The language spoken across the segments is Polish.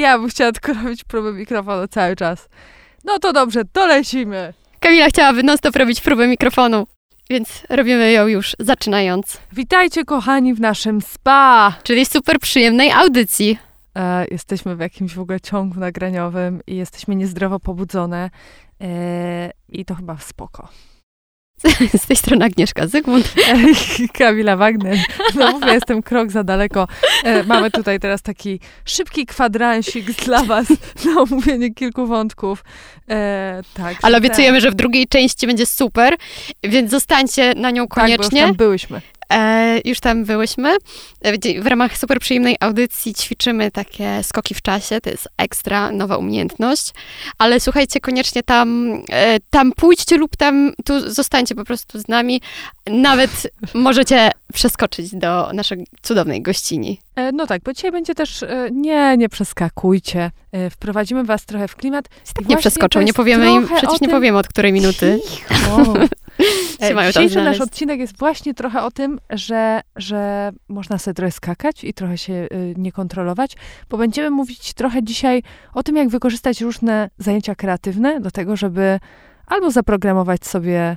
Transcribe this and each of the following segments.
Ja bym chciała tylko robić próbę mikrofonu cały czas. No to dobrze, to lecimy. Kamila chciałaby non-stop robić próbę mikrofonu, więc robimy ją już zaczynając. Witajcie kochani w naszym spa. Czyli super przyjemnej audycji. E, jesteśmy w jakimś w ogóle ciągu nagraniowym i jesteśmy niezdrowo pobudzone. E, I to chyba spoko. Z tej strony Agnieszka Zygmunt. Kamila Wagner. No mówię, jestem krok za daleko. E, mamy tutaj teraz taki szybki kwadransik dla was na omówienie kilku wątków. E, tak. Ale obiecujemy, że w drugiej części będzie super, więc zostańcie na nią koniecznie. Tak, bo już tam byłyśmy. E, już tam byłyśmy. E, w ramach super przyjemnej audycji ćwiczymy takie skoki w czasie, to jest ekstra, nowa umiejętność. Ale słuchajcie, koniecznie tam, e, tam pójdźcie lub tam tu zostańcie po prostu z nami. Nawet możecie przeskoczyć do naszej cudownej gościni. No tak, bo dzisiaj będzie też, nie, nie przeskakujcie, wprowadzimy was trochę w klimat. Tak nie przeskoczą, nie powiemy im, przecież tym... nie powiemy od której minuty. Cicho. Dzisiejszy nasz odcinek jest właśnie trochę o tym, że, że można sobie trochę skakać i trochę się y, nie kontrolować, bo będziemy mówić trochę dzisiaj o tym, jak wykorzystać różne zajęcia kreatywne do tego, żeby albo zaprogramować sobie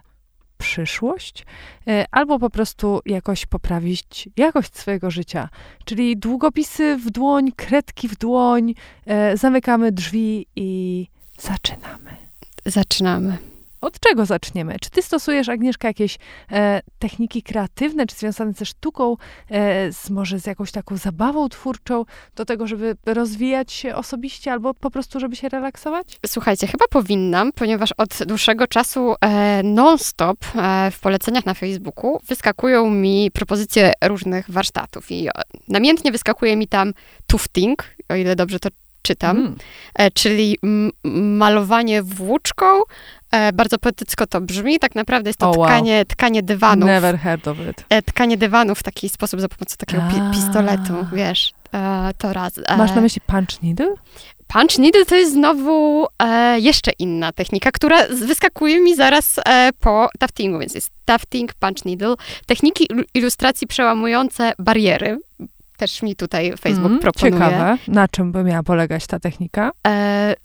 przyszłość, y, albo po prostu jakoś poprawić jakość swojego życia. Czyli długopisy w dłoń, kredki w dłoń, y, zamykamy drzwi i zaczynamy. Zaczynamy. Od czego zaczniemy? Czy ty stosujesz, Agnieszka, jakieś e, techniki kreatywne, czy związane ze sztuką, e, z, może z jakąś taką zabawą twórczą, do tego, żeby rozwijać się osobiście, albo po prostu, żeby się relaksować? Słuchajcie, chyba powinnam, ponieważ od dłuższego czasu e, non-stop e, w poleceniach na Facebooku wyskakują mi propozycje różnych warsztatów i e, namiętnie wyskakuje mi tam tufting, o ile dobrze to czytam, mm. czyli malowanie włóczką. E, bardzo poetycko to brzmi. Tak naprawdę jest to oh, tkanie, wow. tkanie dywanów. Never heard of it. E, tkanie dywanów w taki sposób za pomocą takiego pi pistoletu, wiesz. To raz. Masz na myśli punch needle? Punch needle to jest znowu e, jeszcze inna technika, która wyskakuje mi zaraz e, po taftingu, więc jest tafting, punch needle. Techniki ilustracji przełamujące bariery, też mi tutaj Facebook mm, proponuje. Ciekawe. Na czym by miała polegać ta technika? E,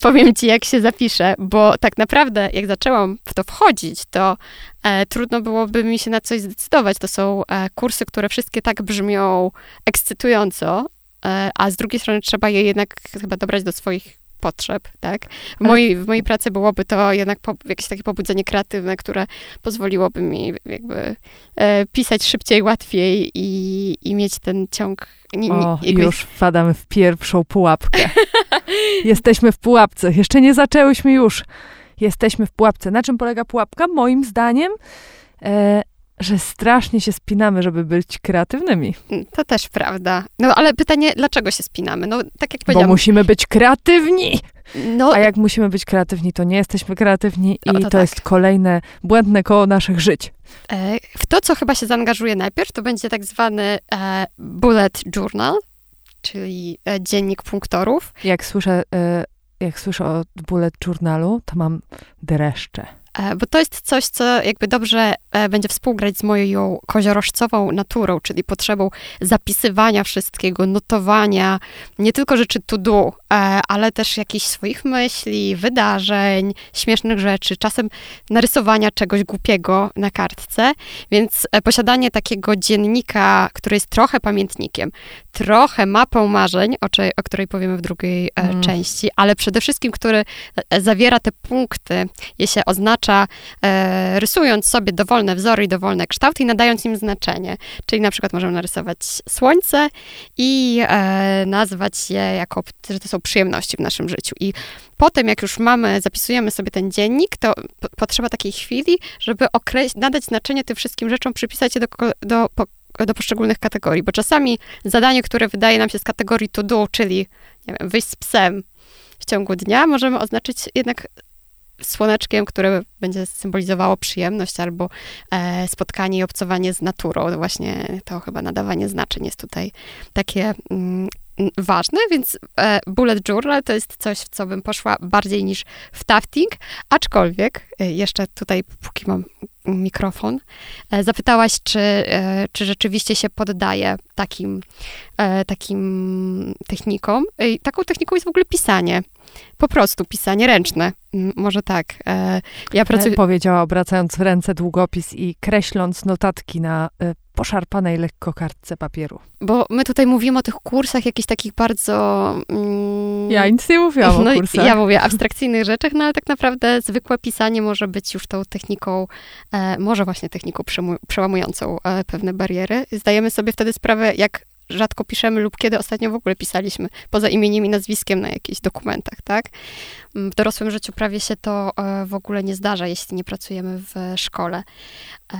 powiem ci, jak się zapiszę, bo tak naprawdę, jak zaczęłam w to wchodzić, to e, trudno byłoby mi się na coś zdecydować. To są e, kursy, które wszystkie tak brzmią ekscytująco, e, a z drugiej strony trzeba je jednak chyba dobrać do swoich potrzeb, tak? W mojej, w mojej pracy byłoby to jednak po, jakieś takie pobudzenie kreatywne, które pozwoliłoby mi jakby e, pisać szybciej, łatwiej i, i mieć ten ciąg. Nie, nie, o, jakby... już wpadamy w pierwszą pułapkę. Jesteśmy w pułapce. Jeszcze nie zaczęłyśmy już. Jesteśmy w pułapce. Na czym polega pułapka? Moim zdaniem e, że strasznie się spinamy, żeby być kreatywnymi. To też prawda. No ale pytanie, dlaczego się spinamy? No tak jak powiedziałam. Bo musimy być kreatywni! No, A jak musimy być kreatywni, to nie jesteśmy kreatywni i to, to tak. jest kolejne błędne koło naszych żyć. E, w to, co chyba się zaangażuje najpierw, to będzie tak zwany e, bullet journal, czyli e, dziennik punktorów. Jak słyszę, jak słyszę o bullet journalu, to mam dreszcze. E, bo to jest coś, co jakby dobrze e, będzie współgrać z moją koziorożcową naturą, czyli potrzebą zapisywania wszystkiego, notowania nie tylko rzeczy to do, ale też jakichś swoich myśli, wydarzeń, śmiesznych rzeczy, czasem narysowania czegoś głupiego na kartce. Więc posiadanie takiego dziennika, który jest trochę pamiętnikiem, trochę mapą marzeń, o, o której powiemy w drugiej mm. części, ale przede wszystkim, który zawiera te punkty, je się oznacza, e, rysując sobie dowolne wzory i dowolne kształty i nadając im znaczenie. Czyli na przykład możemy narysować słońce i e, nazwać je jako, że to są przyjemności w naszym życiu. I potem, jak już mamy, zapisujemy sobie ten dziennik, to potrzeba takiej chwili, żeby nadać znaczenie tym wszystkim rzeczom, przypisać je do, do, do poszczególnych kategorii, bo czasami zadanie, które wydaje nam się z kategorii to do, czyli nie wiem, wyjść z psem w ciągu dnia, możemy oznaczyć jednak słoneczkiem, które będzie symbolizowało przyjemność albo e, spotkanie i obcowanie z naturą. Właśnie to chyba nadawanie znaczeń jest tutaj takie mm, ważne, więc e, bullet journal to jest coś, w co bym poszła bardziej niż w tafting, aczkolwiek e, jeszcze tutaj, póki mam mikrofon, e, zapytałaś, czy, czy rzeczywiście się poddaje takim, takim technikom. Taką techniką jest w ogóle pisanie. Po prostu pisanie ręczne. Może tak. Ja pracuję... Powiedziała, obracając w ręce długopis i kreśląc notatki na poszarpanej lekko kartce papieru. Bo my tutaj mówimy o tych kursach jakichś takich bardzo... Mm, ja nic nie mówiłam o no, kursach. Ja mówię abstrakcyjnych rzeczach, no ale tak naprawdę zwykłe pisanie może być już tą techniką, e, może właśnie techniką przełamującą e, pewne bariery. Zdajemy sobie wtedy sprawę, jak rzadko piszemy lub kiedy ostatnio w ogóle pisaliśmy, poza imieniem i nazwiskiem na jakichś dokumentach, tak? Mm, w dorosłym życiu prawie się to e, w ogóle nie zdarza, jeśli nie pracujemy w szkole. E,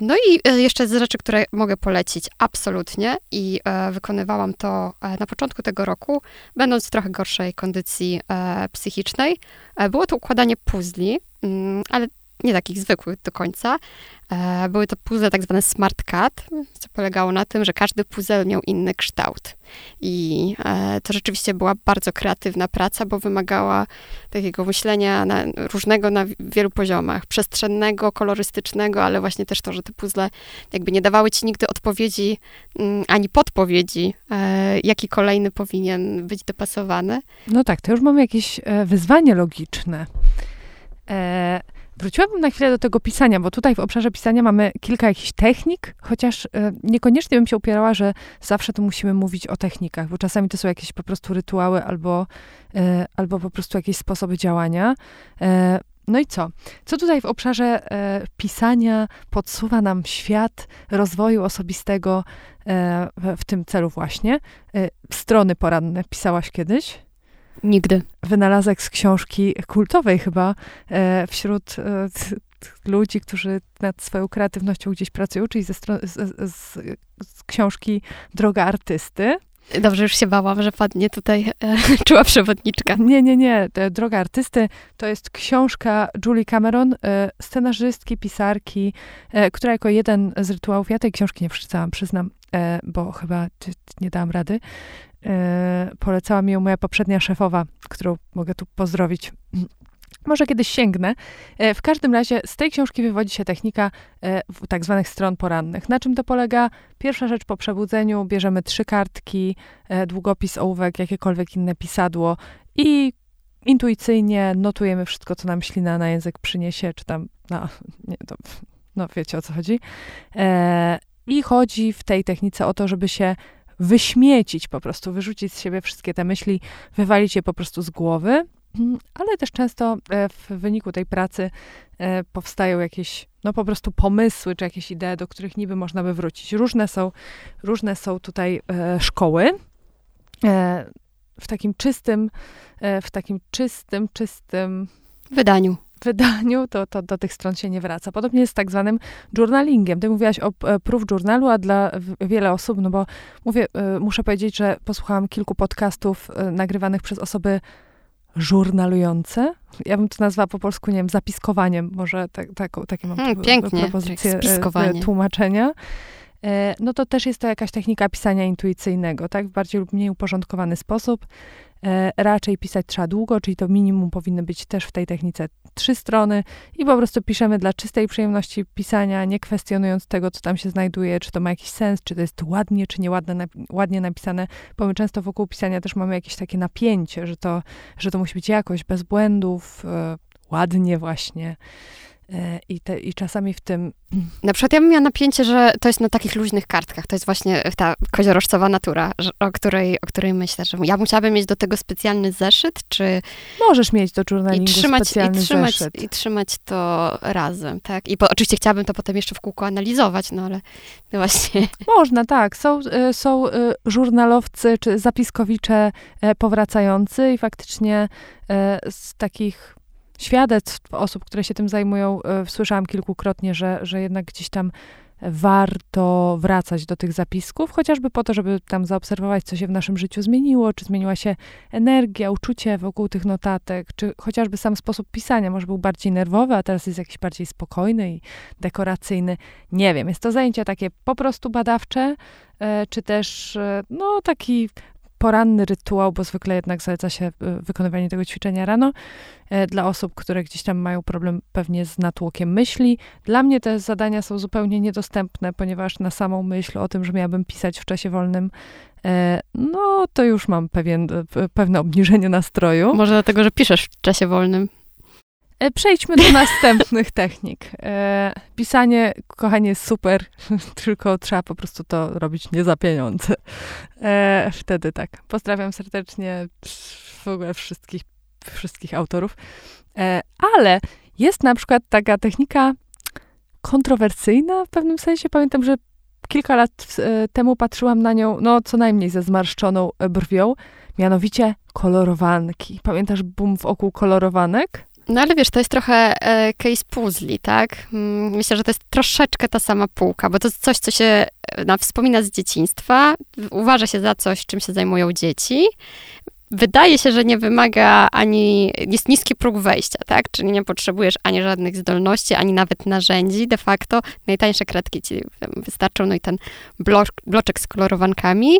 no i e, jeszcze z rzeczy, które mogę polecić absolutnie i wykonywałam to na początku tego roku, będąc w trochę gorszej kondycji psychicznej. Było to układanie puzli, mm, ale nie takich zwykłych do końca. E, były to puzzle tak zwane smart cut, co polegało na tym, że każdy puzzle miał inny kształt. I e, to rzeczywiście była bardzo kreatywna praca, bo wymagała takiego myślenia na, różnego na wielu poziomach. Przestrzennego, kolorystycznego, ale właśnie też to, że te puzzle jakby nie dawały ci nigdy odpowiedzi mm, ani podpowiedzi, e, jaki kolejny powinien być dopasowany. No tak, to już mamy jakieś wyzwanie logiczne. Wróciłabym na chwilę do tego pisania, bo tutaj w obszarze pisania mamy kilka jakichś technik, chociaż e, niekoniecznie bym się upierała, że zawsze tu musimy mówić o technikach, bo czasami to są jakieś po prostu rytuały albo, e, albo po prostu jakieś sposoby działania. E, no i co? Co tutaj w obszarze pisania podsuwa nam świat rozwoju osobistego w, w tym celu właśnie? strony poranne pisałaś kiedyś? Nigdy. Wynalazek z książki kultowej chyba e, wśród e, ludzi, którzy nad swoją kreatywnością gdzieś pracują, czyli ze z, z, z, książki Droga Artysty. Dobrze, już się bałam, że padnie tutaj e, czuła przewodniczka. Nie, nie, nie. Droga Artysty to jest książka Julie Cameron, e, scenarzystki, pisarki, e, która jako jeden z rytuałów, ja tej książki nie przeczytałam, przyznam, e, bo chyba nie dałam rady, E, polecała mi ją moja poprzednia szefowa, którą mogę tu pozdrowić. Może kiedyś sięgnę. E, w każdym razie z tej książki wywodzi się technika e, tak zwanych stron porannych. Na czym to polega? Pierwsza rzecz po przebudzeniu bierzemy trzy kartki, długopis, ołówek, jakiekolwiek inne pisadło i intuicyjnie notujemy wszystko, co nam ślina na język przyniesie, czy tam, no, nie, to, no wiecie o co chodzi. I chodzi w tej technice o to, żeby się wyśmiecić po prostu, wyrzucić z siebie wszystkie te myśli, wywalić je po prostu z głowy, ale też często e, w wyniku tej pracy e, powstają jakieś, no po prostu pomysły, czy jakieś idee, do których niby można by wrócić. Różne są, różne są tutaj e, szkoły. W takim czystym, w takim czystym, czystym wydaniu wydaniu, to, to do tych stron się nie wraca. Podobnie jest z tak zwanym journalingiem. Ty mówiłaś o e, proof journalu, a dla wiele osób, no bo mówię, e, muszę powiedzieć, że posłuchałam kilku podcastów e, nagrywanych przez osoby żurnalujące. Ja bym to nazwała po polsku, nie wiem, zapiskowaniem. Może tak, tak, takie mam hmm, pięknie, propozycję tłumaczenia. No to też jest to jakaś technika pisania intuicyjnego, tak? W bardziej lub mniej uporządkowany sposób. E, raczej pisać trzeba długo, czyli to minimum powinny być też w tej technice trzy strony i po prostu piszemy dla czystej przyjemności pisania, nie kwestionując tego, co tam się znajduje, czy to ma jakiś sens, czy to jest ładnie, czy nieładnie ładnie napisane, bo my często wokół pisania też mamy jakieś takie napięcie, że to, że to musi być jakoś bez błędów, e, ładnie właśnie. E, I, te, I czasami w tym. Na przykład ja bym miała napięcie, że to jest na takich luźnych kartkach. To jest właśnie ta koziorożcowa natura, o której, o której myślę, że ja musiałabym mieć do tego specjalny zeszyt, czy. Możesz mieć do journalingu I trzymać, specjalny i trzymać, zeszyt. I trzymać to razem, tak? I po, oczywiście chciałabym to potem jeszcze w kółko analizować, no ale właśnie. Można, tak. Są, e, są e, żurnalowcy czy zapiskowicze powracający i faktycznie z takich świadectw osób, które się tym zajmują, e, słyszałam kilkukrotnie, że, że jednak gdzieś tam warto wracać do tych zapisków, chociażby po to, żeby tam zaobserwować, co się w naszym życiu zmieniło, czy zmieniła się energia, uczucie wokół tych notatek, czy chociażby sam sposób pisania. Może był bardziej nerwowy, a teraz jest jakiś bardziej spokojny i dekoracyjny. Nie wiem, jest to zajęcie takie po prostu badawcze, e, czy też e, no taki poranny rytuał, bo zwykle jednak zaleca się wykonywanie tego ćwiczenia rano dla osób, które gdzieś tam mają problem pewnie z natłokiem myśli. Dla mnie te zadania są zupełnie niedostępne, ponieważ na samą myśl o tym, że miałabym pisać w czasie wolnym, no to już mam pewien, pewne obniżenie nastroju. Może dlatego, że piszesz w czasie wolnym. E, przejdźmy do następnych technik. E, pisanie, kochanie, jest super, tylko trzeba po prostu to robić nie za pieniądze. E, wtedy tak. Pozdrawiam serdecznie w ogóle wszystkich, wszystkich autorów. Ale jest na przykład taka technika kontrowersyjna w pewnym sensie. Pamiętam, że kilka lat temu patrzyłam na nią, no co najmniej ze zmarszczoną brwią, mianowicie kolorowanki. Pamiętasz boom wokół kolorowanek? No ale wiesz, to jest trochę e, case puzli, tak? Mm, myślę, że to jest troszeczkę ta sama półka, bo to jest coś, co się e, no, wspomina z dzieciństwa, uważa się za coś, czym się zajmują dzieci. Wydaje się, że nie wymaga ani, jest niski próg wejścia, tak? Czyli nie potrzebujesz ani żadnych zdolności, ani nawet narzędzi. De facto najtańsze kredki ci wystarczą, no i ten bloczek z kolorowankami.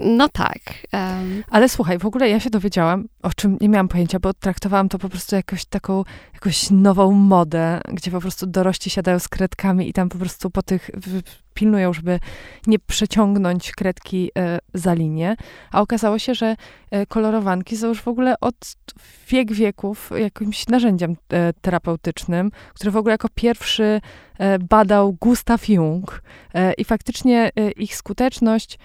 No tak. Um. Ale słuchaj, w ogóle ja się dowiedziałam, o czym nie miałam pojęcia, bo traktowałam to po prostu jakoś taką, jakąś nową modę, gdzie po prostu dorośli siadają z kredkami i tam po prostu po tych pilnują, żeby nie przeciągnąć kredki e, za linię. A okazało się, że e, kolorowanki są już w ogóle od wiek wieków jakimś narzędziem e, terapeutycznym, który w ogóle jako pierwszy badał Gustav Jung. I faktycznie ich skuteczność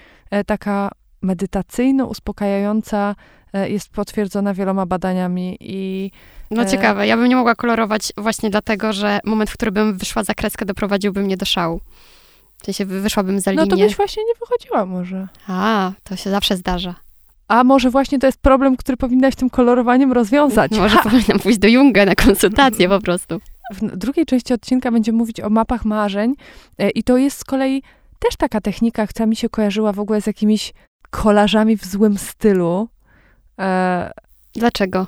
taka medytacyjno uspokajająca jest potwierdzona wieloma badaniami i no ciekawe, ja bym nie mogła kolorować właśnie dlatego, że moment, w którym bym wyszła za kreskę, doprowadziłby mnie do szału. W sensie wyszłabym za linię. No to byś właśnie nie wychodziła może. A, to się zawsze zdarza. A może właśnie to jest problem, który powinnaś tym kolorowaniem rozwiązać. może ha. powinnam pójść do Junga na konsultację po prostu. W drugiej części odcinka będziemy mówić o mapach marzeń e, i to jest z kolei też taka technika, która mi się kojarzyła w ogóle z jakimiś kolażami w złym stylu. E, Dlaczego?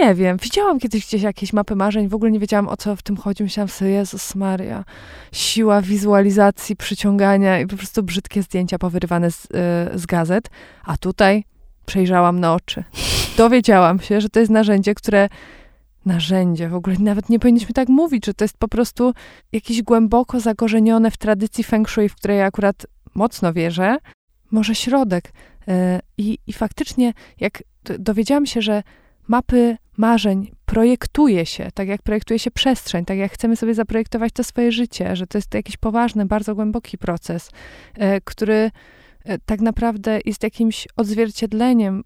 Nie wiem. Widziałam kiedyś gdzieś jakieś mapy marzeń, w ogóle nie wiedziałam o co w tym chodzi. Myślałam sobie, Jezus Maria, siła wizualizacji, przyciągania i po prostu brzydkie zdjęcia powyrywane z, yy, z gazet. A tutaj przejrzałam na oczy. Dowiedziałam się, że to jest narzędzie, które narzędzie, w ogóle nawet nie powinniśmy tak mówić, że to jest po prostu jakieś głęboko zakorzenione w tradycji feng shui, w której ja akurat mocno wierzę, może środek. E, I, I faktycznie, jak dowiedziałam się, że mapy marzeń projektuje się, tak jak projektuje się przestrzeń, tak jak chcemy sobie zaprojektować to swoje życie, że to jest jakiś poważny, bardzo głęboki proces, e, który e, tak naprawdę jest jakimś odzwierciedleniem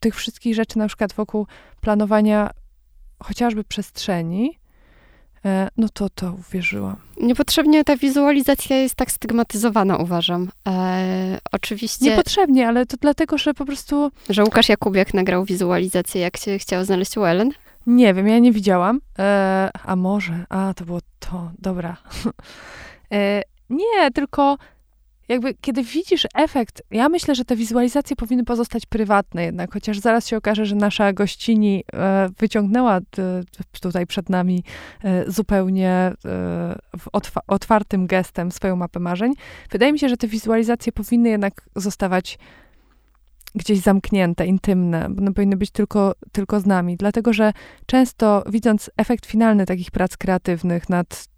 tych wszystkich rzeczy, na przykład wokół planowania chociażby przestrzeni, no to to uwierzyłam. Niepotrzebnie ta wizualizacja jest tak stygmatyzowana, uważam. E, oczywiście. Niepotrzebnie, ale to dlatego, że po prostu. Że Łukasz Jakubiak nagrał wizualizację, jak się chciał znaleźć u Ellen? Nie wiem, ja nie widziałam. E, a może? A, to było to. Dobra. e, nie, tylko jakby kiedy widzisz efekt, ja myślę, że te wizualizacje powinny pozostać prywatne jednak, chociaż zaraz się okaże, że nasza gościni e, wyciągnęła tutaj przed nami e, zupełnie e, otwartym gestem swoją mapę marzeń. Wydaje mi się, że te wizualizacje powinny jednak zostawać gdzieś zamknięte, intymne, one powinny być tylko, tylko z nami, dlatego że często widząc efekt finalny takich prac kreatywnych nad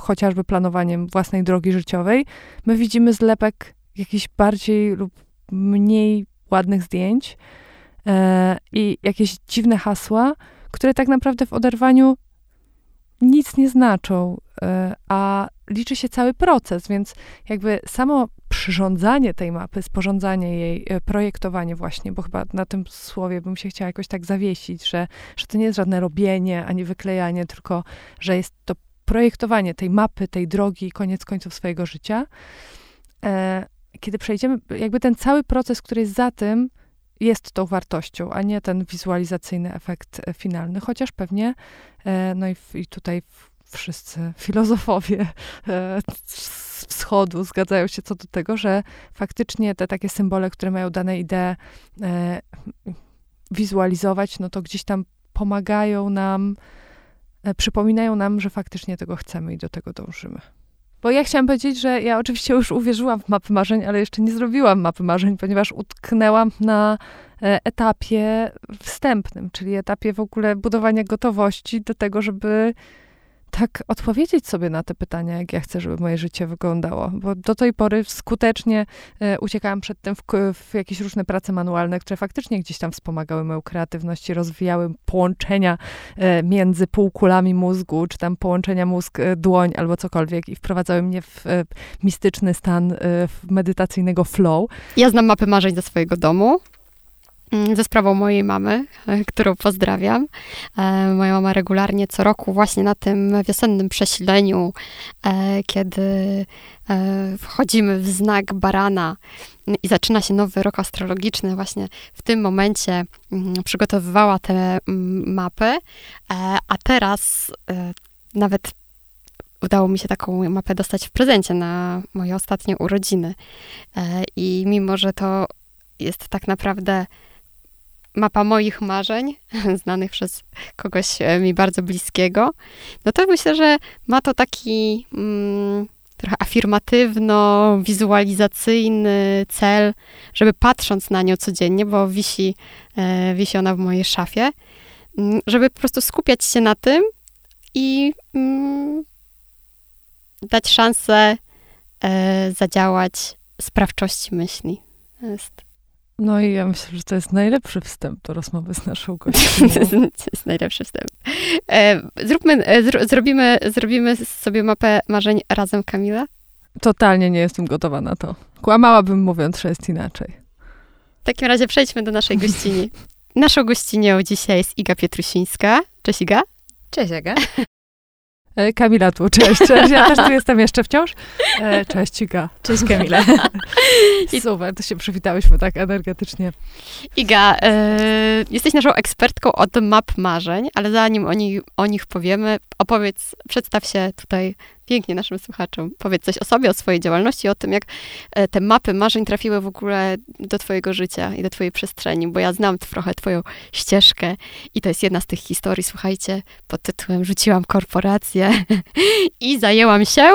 chociażby planowaniem własnej drogi życiowej, my widzimy zlepek jakichś bardziej lub mniej ładnych zdjęć e, i jakieś dziwne hasła, które tak naprawdę w oderwaniu nic nie znaczą, e, a liczy się cały proces, więc jakby samo przyrządzanie tej mapy, sporządzanie jej, e, projektowanie właśnie, bo chyba na tym słowie bym się chciała jakoś tak zawiesić, że, że to nie jest żadne robienie ani wyklejanie, tylko że jest to projektowanie tej mapy, tej drogi, koniec końców swojego życia. E, kiedy przejdziemy, jakby ten cały proces, który jest za tym, jest tą wartością, a nie ten wizualizacyjny efekt e, finalny, chociaż pewnie, e, no i, i tutaj wszyscy filozofowie z wschodu zgadzają się co do tego, że faktycznie te takie symbole, które mają dane idee wizualizować, no to gdzieś tam pomagają nam E, przypominają nam, że faktycznie tego chcemy i do tego dążymy. Bo ja chciałam powiedzieć, że ja oczywiście już uwierzyłam w mapy marzeń, ale jeszcze nie zrobiłam mapy marzeń, ponieważ utknęłam na e, etapie wstępnym, czyli etapie w ogóle budowania gotowości do tego, żeby tak odpowiedzieć sobie na te pytania, jak ja chcę, żeby moje życie wyglądało. Bo do tej pory skutecznie e, uciekałam przed tym w, w, jakieś różne prace manualne, które faktycznie gdzieś tam wspomagały moją kreatywność rozwijały połączenia e, między półkulami mózgu, czy tam połączenia mózg-dłoń e, albo cokolwiek i wprowadzały mnie w e, mistyczny stan e, medytacyjnego flow. Ja znam mapy marzeń ze swojego domu. Mm, ze sprawą mojej mamy, e, którą pozdrawiam. E, moja mama regularnie co roku właśnie na tym wiosennym przesileniu, e, kiedy wchodzimy w znak barana i zaczyna się nowy rok astrologiczny, właśnie w tym momencie mm, przygotowywała te mm, mapy, a teraz nawet udało mi się taką mapę dostać w prezencie na moje ostatnie urodziny. I mimo, że to jest tak naprawdę mapa moich marzeń, znanych przez kogoś e, mi bardzo bliskiego, no to myślę, że ma to taki mm, trochę afirmatywno-wizualizacyjny cel, żeby patrząc na nią codziennie, bo wisi, e, wisi ona w mojej szafie, mm, żeby po prostu skupiać się na tym i mm, dać szansę e, zadziałać sprawczości myśli. Jest no i ja myślę, że to jest najlepszy wstęp do rozmowy z naszą gościem. to jest najlepszy wstęp. E, zróbmy, e, zro, zrobimy, zrobimy sobie mapę marzeń razem, Kamila? Totalnie nie jestem gotowa na to. Kłamałabym mówiąc, że jest inaczej. W takim razie przejdźmy do naszej gościni. Naszą gościnią dzisiaj jest Iga Pietrusińska. Cześć Iga. Cześć Iga. E, Kamila tu, cześć, cześć. Ja też tu jestem jeszcze wciąż. E, cześć, Iga. Cześć, Kamila. I super, to się przywitałyśmy tak energetycznie. Iga, e, jesteś naszą ekspertką od map marzeń, ale zanim o, nich, o nich powiemy, opowiedz, przedstaw się tutaj pięknie naszym słuchaczom. Powiedz coś o sobie, o swojej działalności, o tym, jak e, te mapy marzeń trafiły w ogóle do twojego życia i do twojej przestrzeni, bo ja znam trochę twoją ścieżkę i to jest jedna z tych historii, słuchajcie, pod tytułem Rzuciłam korporację i zajęłam się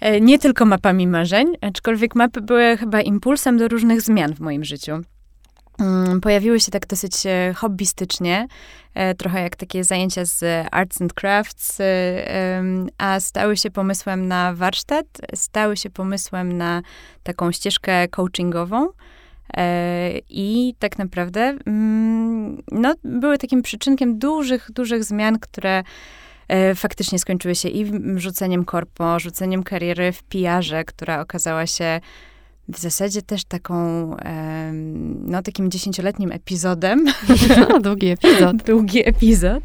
e, nie tylko mapami marzeń, aczkolwiek mapy były chyba impulsem do różnych zmian w moim życiu. Mm, pojawiły się tak dosyć e, hobbystycznie, e, trochę jak takie zajęcia z arts and crafts, e, a stały się pomysłem na warsztat, stały się pomysłem na taką ścieżkę coachingową. I tak naprawdę mm, no, były takim przyczynkiem dużych, dużych zmian, które faktycznie skończyły się i rzuceniem korpo, rzuceniem kariery w PR-ze, która okazała się w zasadzie też taką, no takim dziesięcioletnim epizodem. No, długi epizod. długi epizod,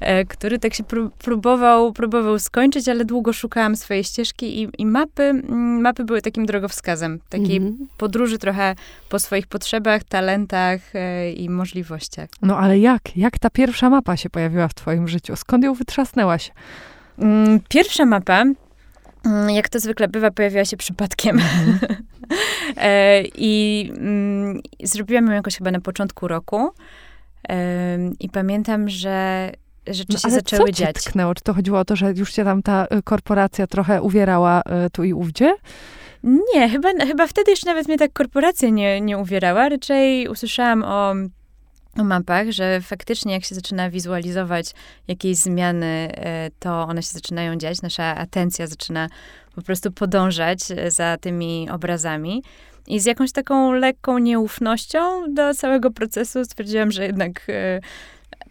e, który tak się próbował, próbował skończyć, ale długo szukałam swojej ścieżki i, i mapy, mm, mapy były takim drogowskazem, takiej mm -hmm. podróży trochę po swoich potrzebach, talentach e, i możliwościach. No ale jak? Jak ta pierwsza mapa się pojawiła w twoim życiu? Skąd ją wytrzasnęłaś? Mm, pierwsza mapa Mm, jak to zwykle bywa, pojawiła się przypadkiem. Mm e, I mm, zrobiłam ją jakoś chyba na początku roku. E, I pamiętam, że rzeczy no, się zaczęły co dziać. Tknęło? Czy to chodziło o to, że już się tam ta y, korporacja trochę uwierała y, tu i ówdzie? Nie, chyba, chyba wtedy jeszcze nawet mnie tak korporacja nie, nie uwierała. Raczej usłyszałam o o mapach, że faktycznie jak się zaczyna wizualizować jakieś zmiany, e, to one się zaczynają dziać, nasza atencja zaczyna po prostu podążać e, za tymi obrazami. I z jakąś taką lekką nieufnością do całego procesu stwierdziłam, że jednak e,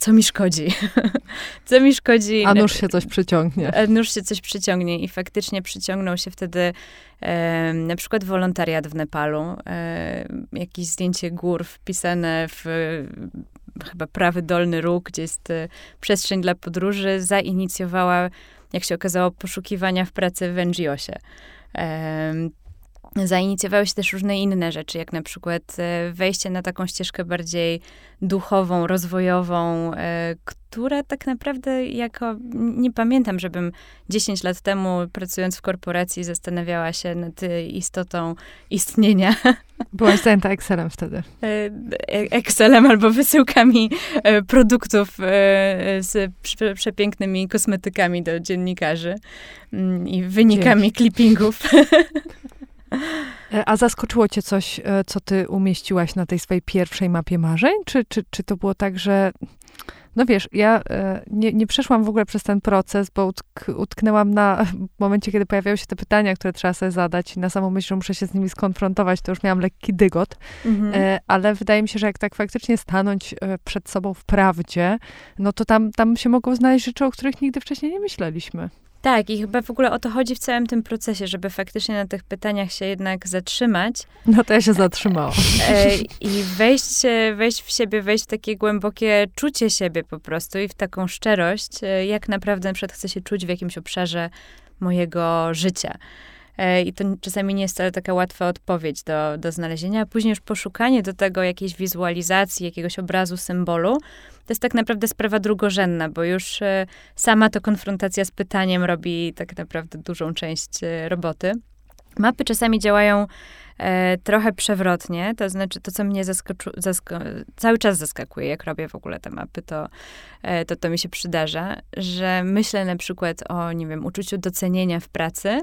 co mi szkodzi? co mi szkodzi? A nóż się coś przyciągnie. A nóż się coś przyciągnie i faktycznie przyciągnął się wtedy e, na przykład wolontariat w Nepalu. E, jakieś zdjęcie gór wpisane w chyba prawy dolny róg, gdzie jest e, przestrzeń dla podróży, zainicjowała, jak się okazało, poszukiwania w pracy w NGO-sie. Zainicjowały się też różne inne rzeczy, jak na przykład e, wejście na taką ścieżkę bardziej duchową, rozwojową, e, która tak naprawdę jako, nie pamiętam, żebym 10 lat temu pracując w korporacji zastanawiała się nad istotą istnienia. Byłaś zajęta Excelem wtedy. E, Excelem albo wysyłkami produktów z przepięknymi kosmetykami do dziennikarzy mm, i wynikami Dzięki. clippingów. E, a zaskoczyło cię coś, e, co ty umieściłaś na tej swojej pierwszej mapie marzeń? Czy, czy, czy to było tak, że no wiesz, ja e, nie, nie przeszłam w ogóle przez ten proces, bo utk utknęłam na momencie, kiedy pojawiały się te pytania, które trzeba sobie zadać i na samą myśl, że muszę się z nimi skonfrontować, to już miałam lekki dygot. Mhm. ale wydaje mi się, że jak tak faktycznie stanąć przed sobą w prawdzie, no to tam, tam się mogą znaleźć rzeczy, o których nigdy wcześniej nie myśleliśmy. Tak, i chyba w ogóle o to chodzi w całym tym procesie, żeby faktycznie na tych pytaniach się jednak zatrzymać. No to ja się zatrzymałam. E, I wejść, wejść w siebie, wejść w takie głębokie czucie siebie po prostu i w taką szczerość, e, jak naprawdę na przykład chcę się czuć w jakimś obszarze mojego życia. E, I to czasami nie jest wcale taka łatwa odpowiedź do, do znalezienia, a później już poszukanie do tego jakiejś wizualizacji, jakiegoś obrazu, symbolu, to jest tak naprawdę sprawa drugorzędna, bo już e, sama to konfrontacja z pytaniem robi tak naprawdę dużą część e, roboty. Mapy czasami działają e, trochę przewrotnie, to znaczy to, co mnie zaskoczy, zasko cały czas zaskakuje, jak robię w ogóle te mapy, to, e, to to mi się przydarza, że myślę na przykład o, nie wiem, uczuciu docenienia w pracy,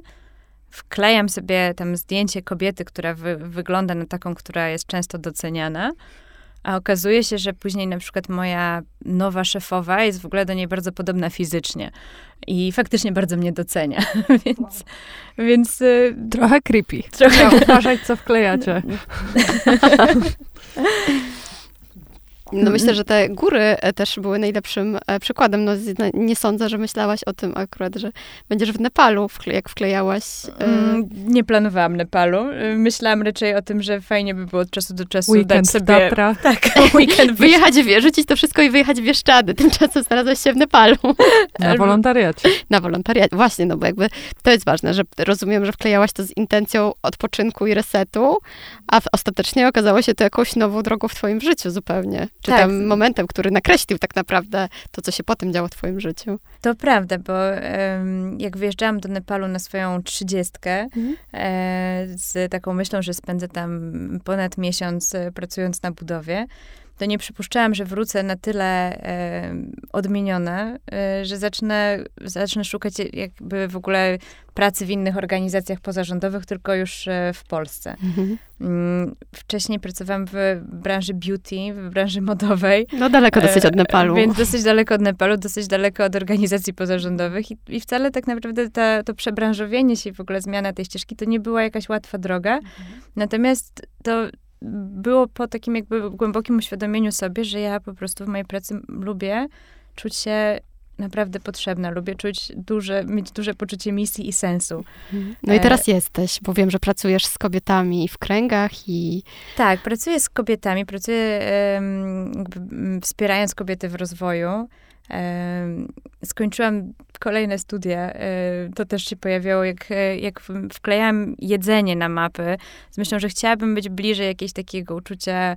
wklejam sobie tam zdjęcie kobiety, która wy, wygląda na taką, która jest często doceniana, a okazuje się, że później na przykład moja nowa szefowa jest w ogóle do niej bardzo podobna fizycznie. I faktycznie bardzo mnie docenia. więc. Wow. więc y, trochę creepy. Trochę uważać, co wklejacie. No myślę, że te góry e, też były najlepszym e, przykładem. No, nie sądzę, że myślałaś o tym akurat, że będziesz w Nepalu, jak wklejałaś. E, mm, nie planowałam Nepalu. Myślałam raczej o tym, że fajnie by było od czasu do czasu weekend dać sobie... Tatra. Tak, weekend wyjechać, wierzyć to wszystko i wyjechać w Bieszczady. Tymczasem znalazłaś się w Nepalu. Na wolontariacie. Na wolontariacie. Właśnie, no bo jakby to jest ważne, że rozumiem, że wklejałaś to z intencją odpoczynku i resetu, a ostatecznie okazało się to jakąś nową drogą w twoim życiu zupełnie czy tak. tam momentem, który nakreślił tak naprawdę to, co się potem działo w twoim życiu. To prawda, bo um, jak wyjeżdżałam do Nepalu na swoją trzydziestkę mhm. e, z taką myślą, że spędzę tam ponad miesiąc e, pracując na budowie, to nie przypuszczałam, że wrócę na tyle e, odmieniona, e, że zacznę, zacznę szukać jakby w ogóle pracy w innych organizacjach pozarządowych, tylko już e, w Polsce. Mhm. Mm, wcześniej pracowałam w branży beauty, w branży modowej. No daleko dosyć od Nepalu. Więc dosyć daleko od Nepalu, dosyć daleko od organizacji pozarządowych i, i wcale tak naprawdę ta, to przebranżowienie się i w ogóle zmiana tej ścieżki to nie była jakaś łatwa droga. Mhm. Natomiast to było po takim jakby głębokim uświadomieniu sobie, że ja po prostu w mojej pracy lubię czuć się naprawdę potrzebna. Lubię czuć duże, mieć duże poczucie misji i sensu. Mhm. No i teraz e... jesteś, bo wiem, że pracujesz z kobietami w kręgach i... Tak, pracuję z kobietami, pracuję wspierając kobiety w rozwoju. Skończyłam kolejne studia. To też się pojawiało, jak, jak wklejałam jedzenie na mapy, z myślą, że chciałabym być bliżej jakiegoś takiego uczucia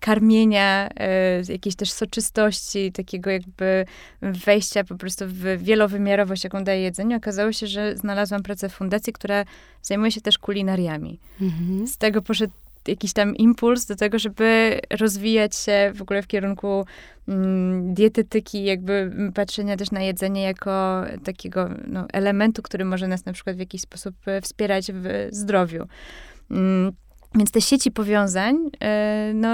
karmienia, e, jakiejś też soczystości, takiego jakby wejścia po prostu w wielowymiarowość, jaką daje jedzenie. Okazało się, że znalazłam pracę w fundacji, która zajmuje się też kulinariami. Mhm. Z tego poszedł jakiś tam impuls do tego, żeby rozwijać się w ogóle w kierunku mm, dietetyki, jakby patrzenia też na jedzenie jako takiego no, elementu, który może nas na przykład w jakiś sposób e, wspierać w zdrowiu. Mm, więc te sieci powiązań, e, no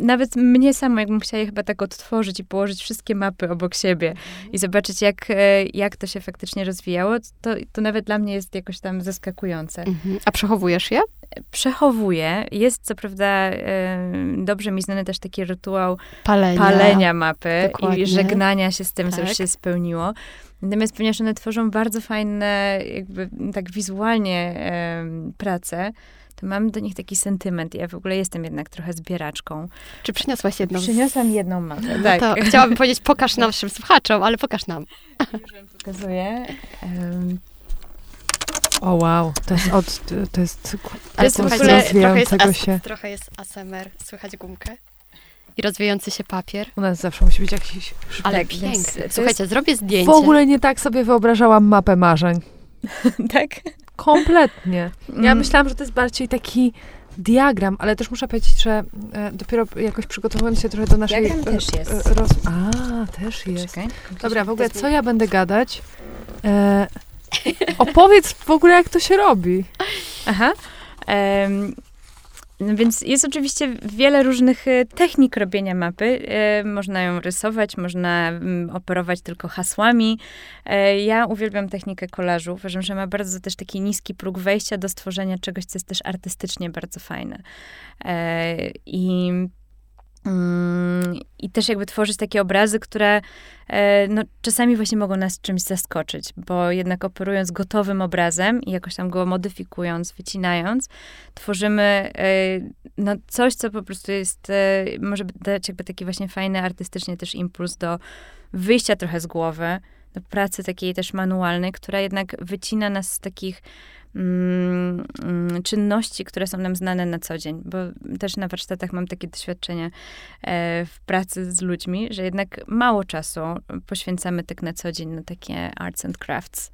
nawet mnie samo, jakbym chciała je chyba tak odtworzyć i położyć wszystkie mapy obok siebie i zobaczyć, jak, e, jak to się faktycznie rozwijało, to, to nawet dla mnie jest jakoś tam zaskakujące. Mhm. A przechowujesz je? Przechowuję. Jest co prawda e, dobrze mi znany też taki rytuał palenia, palenia mapy Dokładnie. i żegnania się z tym, tak. co już tak. się spełniło. Natomiast ponieważ one tworzą bardzo fajne, jakby tak wizualnie e, prace, to mam do nich taki sentyment. Ja w ogóle jestem jednak trochę zbieraczką. Czy przyniosłaś jedną? Przyniosłam jedną mapę, no tak. To chciałabym powiedzieć, pokaż naszym słuchaczom, ale pokaż nam. Pokazuję. Um, O wow, to jest od, to jest, to jest trochę jest, as, się. trochę jest ASMR, słychać gumkę i rozwijający się papier. U nas zawsze musi być jakiś szpik. Ale piękny. Słuchajcie, zrobię zdjęcie. W ogóle nie tak sobie wyobrażałam mapę marzeń. tak? Kompletnie. Ja mm. myślałam, że to jest bardziej taki diagram, ale też muszę powiedzieć, że e, dopiero jakoś przygotowując się trochę do naszej... Diagram też jest. E, roz... A, też jest. Czekaj, Dobra, w ogóle co ja będę gadać? E, opowiedz w ogóle, jak to się robi. Aha. Um, więc jest oczywiście wiele różnych e, technik robienia mapy. E, można ją rysować, można mm, operować tylko hasłami. E, ja uwielbiam technikę kolażu. Uważam, że ma bardzo też taki niski próg wejścia do stworzenia czegoś, co jest też artystycznie bardzo fajne. I I też jakby tworzyć takie obrazy, które e, no, czasami właśnie mogą nas czymś zaskoczyć, bo jednak operując gotowym obrazem i jakoś tam go modyfikując, wycinając, tworzymy e, no, coś, co po prostu jest, e, może dać jakby taki właśnie fajny, artystycznie też impuls do wyjścia trochę z głowy, do pracy takiej też manualnej, która jednak wycina nas z takich Mm, mm, czynności, które są nam znane na co dzień, bo też na warsztatach mam takie doświadczenie e, w pracy z ludźmi, że jednak mało czasu poświęcamy tak na co dzień na takie arts and crafts.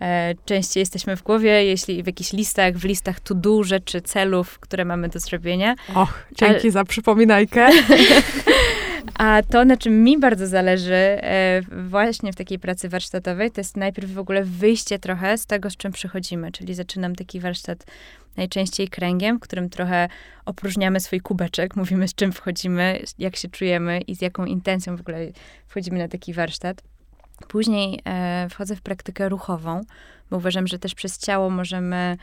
E, częściej jesteśmy w głowie, jeśli w jakichś listach, w listach to do rzeczy, celów, które mamy do zrobienia. Och, dzięki za przypominajkę. A to, na czym mi bardzo zależy e, właśnie w takiej pracy warsztatowej, to jest najpierw w ogóle wyjście trochę z tego, z czym przychodzimy. Czyli zaczynam taki warsztat najczęściej kręgiem, w którym trochę opróżniamy swój kubeczek, mówimy z czym wchodzimy, jak się czujemy i z jaką intencją w ogóle wchodzimy na taki warsztat. Później e, wchodzę w praktykę ruchową, bo uważam, że też przez ciało możemy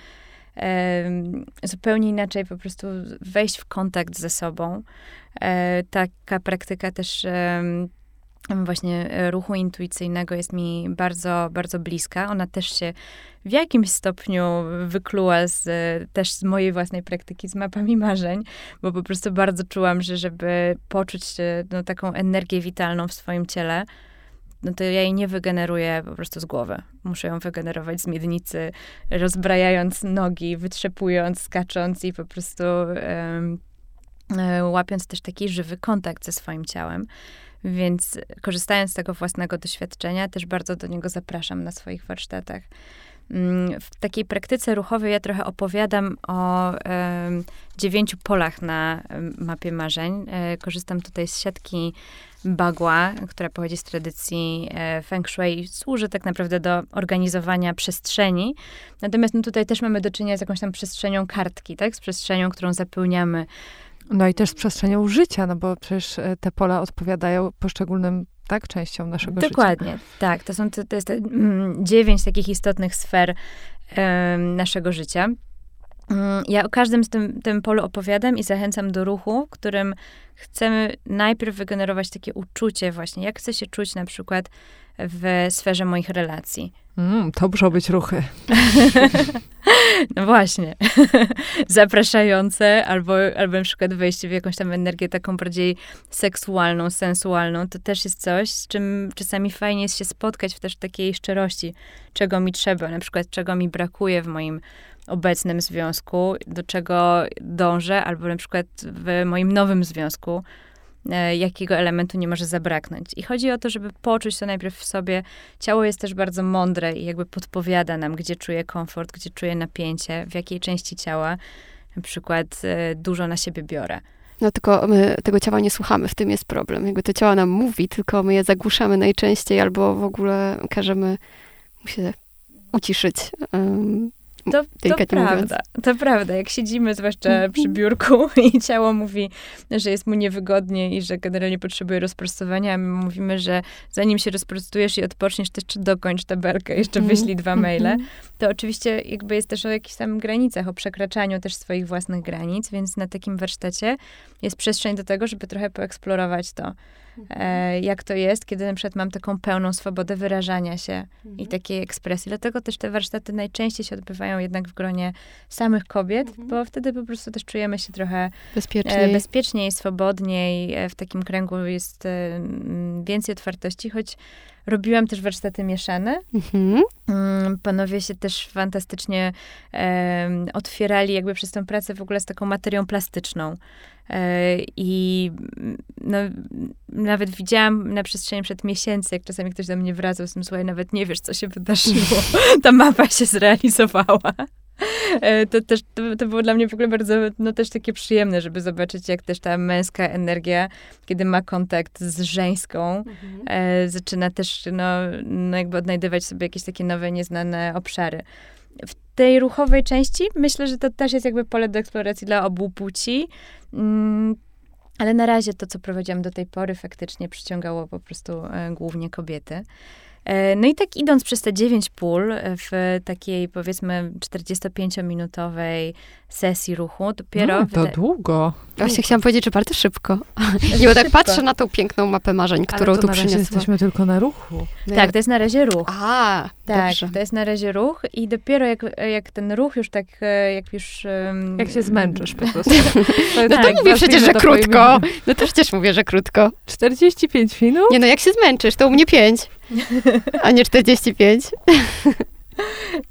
zupełnie inaczej po prostu wejść w kontakt ze sobą. E, taka praktyka też właśnie ruchu intuicyjnego jest mi bardzo, bardzo bliska. Ona też się w jakimś stopniu wykluła z, też z mojej własnej praktyki, z mapami marzeń, bo po prostu bardzo czułam, że żeby poczuć no, taką energię witalną w swoim ciele, no to ja jej nie wygeneruję po prostu z głowy. Muszę ją wygenerować z miednicy, rozbrajając nogi, wytrzepując, skacząc i po prostu um, łapiąc też taki żywy kontakt ze swoim ciałem. Więc korzystając z tego własnego doświadczenia, też bardzo do niego zapraszam na swoich warsztatach. Mm, w takiej praktyce ruchowej ja trochę opowiadam o dziewięciu polach na mapie marzeń. E, korzystam tutaj z siatki bagła, która pochodzi z tradycji e, feng shui, służy tak naprawdę do organizowania przestrzeni. Natomiast no, tutaj też mamy do czynienia z jakąś tam przestrzenią kartki, tak? Z przestrzenią, którą zapełniamy. No i też z przestrzenią życia, no bo przecież e, te pola odpowiadają poszczególnym tak, częścią naszego Dokładnie, życia. Dokładnie, tak. To są to, to jest mm, dziewięć takich istotnych sfer naszego życia. Mm, ja o każdym z tym, tym polu opowiadam i zachęcam do ruchu, którym chcemy najpierw wygenerować takie uczucie właśnie, jak chcę się czuć na przykład w sferze moich relacji. Mm, to muszą być ruchy. no właśnie. Zapraszające, albo, albo na przykład wejście w jakąś tam energię taką bardziej seksualną, sensualną. To też jest coś, z czym czasami fajnie jest się spotkać w też takiej szczerości, czego mi trzeba, na przykład czego mi brakuje w moim obecnym związku, do czego dążę, albo na przykład w moim nowym związku, e, jakiego elementu nie może zabraknąć. I chodzi o to, żeby poczuć to najpierw w sobie. Ciało jest też bardzo mądre i jakby podpowiada nam, gdzie czuje komfort, gdzie czuje napięcie, w jakiej części ciała na przykład e, dużo na siebie biorę. No tylko my tego ciała nie słuchamy, w tym jest problem. Jakby to ciało nam mówi, tylko my je zagłuszamy najczęściej albo w ogóle każemy mu się uciszyć. To, to prawda, to prawda. Jak siedzimy zwłaszcza mhm. przy biurku i ciało mówi, że jest mu niewygodnie i że generalnie potrzebuje rozprostowania, a my mówimy, że zanim się rozprostujesz i odpoczniesz, to jeszcze dokończ tabelkę, jeszcze mhm. wyślij dwa maile. Mhm. To oczywiście jakby jest też o jakichś tam granicach, o przekraczaniu też swoich własnych granic, więc na takim warsztacie jest przestrzeń do tego, żeby trochę poeksplorować to. E, jak to jest, kiedy na przykład mam taką pełną swobodę wyrażania się i takiej ekspresji. Dlatego też te warsztaty najczęściej się odbywają jednak w gronie samych kobiet, mhm. bo wtedy po prostu też czujemy się trochę bezpieczniej, e, bezpieczniej swobodniej. E, w takim kręgu jest e, więcej otwartości, choć Robiłam też warsztaty mieszane. Mhm. Mm, panowie się też fantastycznie e, otwierali jakby przez tę pracę w ogóle z taką materią plastyczną. E, I no, nawet widziałam na przestrzeni przed miesięcy, jak czasami ktoś do mnie wracał z tym, słuchaj, nawet nie wiesz, co się wydarzyło. Ta mapa się zrealizowała. E, to też to, to, było dla mnie w ogóle bardzo, no też takie przyjemne, żeby zobaczyć, jak też ta męska energia, kiedy ma kontakt z żeńską, mhm. e, zaczyna też, no, no jakby odnajdywać sobie jakieś takie nowe, nieznane obszary. W tej ruchowej części myślę, że to też jest jakby pole do eksploracji dla obu płci. Mm, ale na razie to, co prowadziłam do tej pory, faktycznie przyciągało po prostu e, głównie kobiety. E, no i tak idąc przez te dziewięć pól e, w takiej powiedzmy 45-minutowej sesji ruchu, dopiero... No, to długo. Właśnie chciałam powiedzieć, że bardzo szybko. Nie, bo tak patrzę na tą piękną mapę marzeń, którą tu przyniosła. jesteśmy tylko na ruchu. Tak, to jest na razie ruch. A, tak, dobrze. to jest na razie ruch i dopiero jak, jak ten ruch już tak, e, jak już... Um... Jak się zmęczysz po prostu. To no tak, to mówię przecież, że krótko. No to przecież mówię, że krótko. 45 minut? Nie no, jak się zmęczysz, to u mnie 5. A nie 45.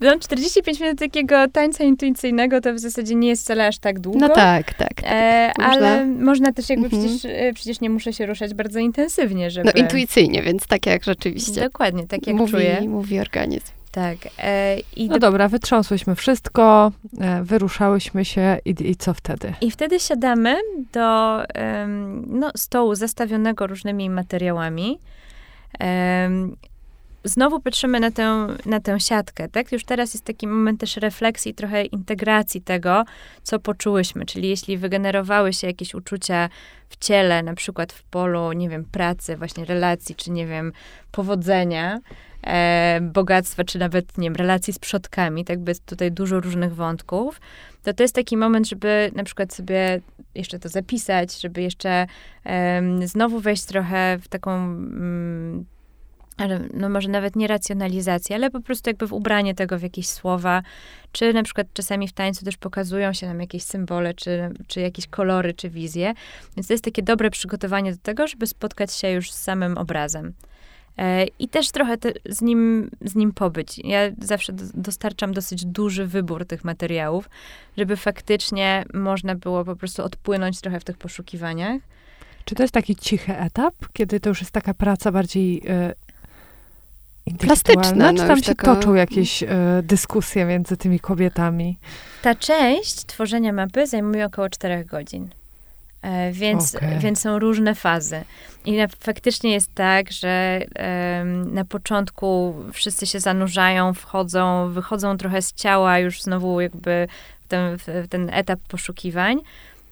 No, 45 minut takiego tańca intuicyjnego to w zasadzie nie jest wcale aż tak długo. No tak, tak. tak. E, ale można też jakby mhm. przecież, e, przecież nie muszę się ruszać bardzo intensywnie, żeby... No intuicyjnie, więc tak jak rzeczywiście. Dokładnie, tak jak mówi, czuję. Mówi organizm. Tak. E, i no do... dobra, wytrząsłyśmy wszystko, e, wyruszałyśmy się i, i, co wtedy? I wtedy siadamy do no, stołu zastawionego różnymi materiałami znowu patrzymy na tę, na tę siatkę, tak? Już teraz jest taki moment też refleksji, trochę integracji tego, co poczułyśmy. Czyli jeśli wygenerowały się jakieś uczucia w ciele, na przykład w polu, nie wiem, pracy, właśnie relacji, czy nie wiem, powodzenia, e, bogactwa, czy nawet, nie wiem, relacji z przodkami, tak? Bo jest tutaj dużo różnych wątków, to to jest taki moment, żeby na przykład sobie jeszcze to zapisać, żeby jeszcze znowu wejść trochę w taką mm, no może nawet nie racjonalizację, ale po prostu jakby w ubranie tego w jakieś słowa, czy na przykład czasami w tańcu też pokazują się nam jakieś symbole, czy, czy jakieś kolory, czy wizje. Więc to jest takie dobre przygotowanie do tego, żeby spotkać się już z samym obrazem. E, I też trochę te, z, nim, z nim pobyć. Ja zawsze do, dostarczam dosyć duży wybór tych materiałów, żeby faktycznie można było po prostu odpłynąć trochę w tych poszukiwaniach. Czy to jest taki cichy etap, kiedy to już jest taka praca bardziej y. No, czy tam się taka... toczą jakieś y, dyskusje między tymi kobietami? Ta część tworzenia mapy zajmuje około 4 godzin. E, więc, okay. więc są różne fazy. I na, faktycznie jest tak, że na początku wszyscy się zanurzają, wchodzą, wychodzą trochę z ciała, już znowu jakby w ten, w ten etap poszukiwań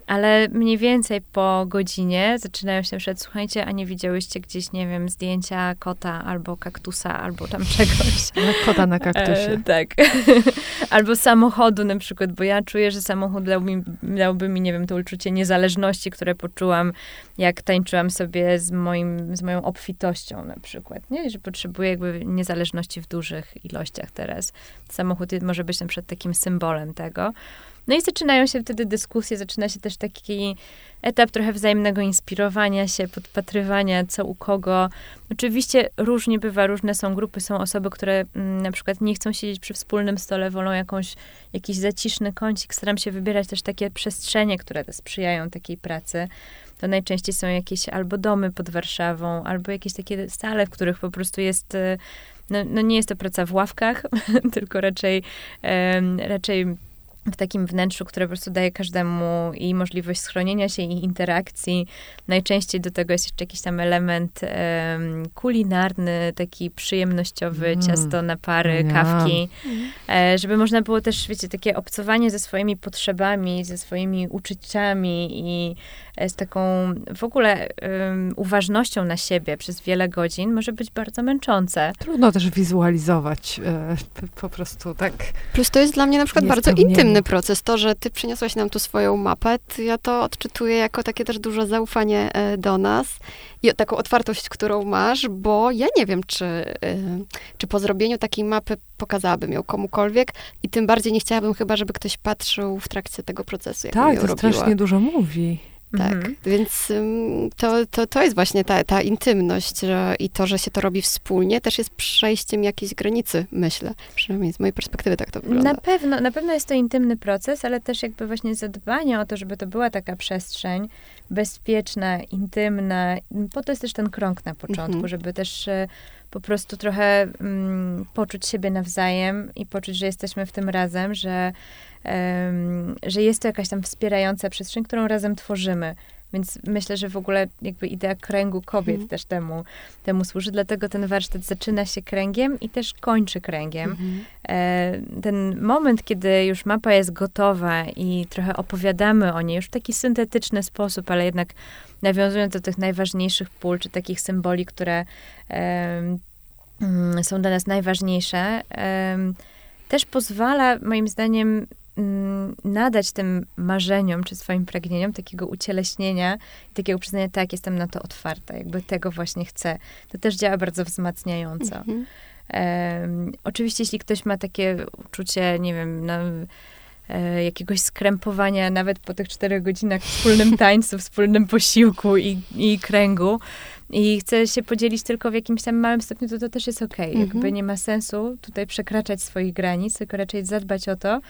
ale mniej więcej po godzinie zaczynają się przykład, słuchajcie, a nie widziałyście gdzieś, nie wiem, zdjęcia kota albo kaktusa, albo tam czegoś. Kota na kaktusie. E, tak. albo samochodu na przykład, bo ja czuję, że samochód dał mi, dałby mi, nie wiem, to uczucie niezależności, które poczułam, jak tańczyłam sobie z, moim, z moją obfitością na przykład, nie? Że potrzebuję jakby niezależności w dużych ilościach teraz. Samochód może być na przykład takim symbolem tego. No i zaczynają się wtedy dyskusje, zaczyna się też taki etap trochę wzajemnego inspirowania się, podpatrywania, co u kogo. Oczywiście różnie bywa, różne są grupy, są osoby, które mm, na przykład nie chcą siedzieć przy wspólnym stole, wolą jakąś, jakiś zaciszny kącik. Staram się wybierać też takie przestrzenie, które sprzyjają takiej pracy. To najczęściej są jakieś albo domy pod Warszawą, albo jakieś takie sale, w których po prostu jest y, no, no, nie jest to praca w ławkach, tylko raczej, um, raczej w takim wnętrzu, które po prostu daje każdemu i możliwość schronienia się i interakcji. Najczęściej do tego jest jeszcze jakiś tam element um, kulinarny, taki przyjemnościowy, mm. ciasto na pary, yeah. kawki, mm. żeby można było też, wiecie, takie obcowanie ze swoimi potrzebami, ze swoimi uczuciami i z taką w ogóle um, uważnością na siebie przez wiele godzin może być bardzo męczące. Trudno też wizualizować e, po prostu tak. Plus to jest dla mnie na przykład bardzo intymny proces. To, że ty przyniosłaś nam tu swoją mapę, ja to odczytuję jako takie też duże zaufanie e, do nas i taką otwartość, którą masz, bo ja nie wiem, czy, e, czy po zrobieniu takiej mapy pokazałabym ją komukolwiek i tym bardziej nie chciałabym chyba, żeby ktoś patrzył w trakcie tego procesu, jak Tak, to strasznie dużo mówi. Tak. Mhm. Więc to, to, to jest właśnie ta, ta intymność że, i to, że się to robi wspólnie, też jest przejściem jakiejś granicy, myślę. Przynajmniej z mojej perspektywy tak to wygląda. Na pewno, na pewno jest to intymny proces, ale też jakby właśnie zadbanie o to, żeby to była taka przestrzeń bezpieczna, intymna. Po to jest też ten krąg na początku, mhm. żeby też e, po prostu trochę mm, poczuć siebie nawzajem i poczuć, że jesteśmy w tym razem, że, że jest to jakaś tam wspierająca przestrzeń, którą razem tworzymy. Więc myślę, że w ogóle jakby idea kręgu kobiet mhm. też temu, temu służy. Dlatego ten warsztat zaczyna się kręgiem i też kończy kręgiem. Mhm. E, ten moment, kiedy już mapa jest gotowa i trochę opowiadamy o niej już w taki syntetyczny sposób, ale jednak nawiązując do tych najważniejszych pól, czy takich symboli, które e, są dla nas najważniejsze, e, też pozwala moim zdaniem nadać tym marzeniom czy swoim pragnieniom takiego ucieleśnienia i takiego przyznania, tak, jestem na to otwarta, jakby tego właśnie chcę. To też działa bardzo wzmacniająco. Mhm. Um, oczywiście, jeśli ktoś ma takie uczucie, nie wiem, no, e, jakiegoś skrępowania nawet po tych czterech godzinach wspólnym tańcu, wspólnym posiłku i, i kręgu, i chce się podzielić tylko w jakimś tam małym stopniu, to to też jest okej. Okay. Jakby mhm. nie ma sensu tutaj przekraczać swoich granic, tylko raczej zadbać o to,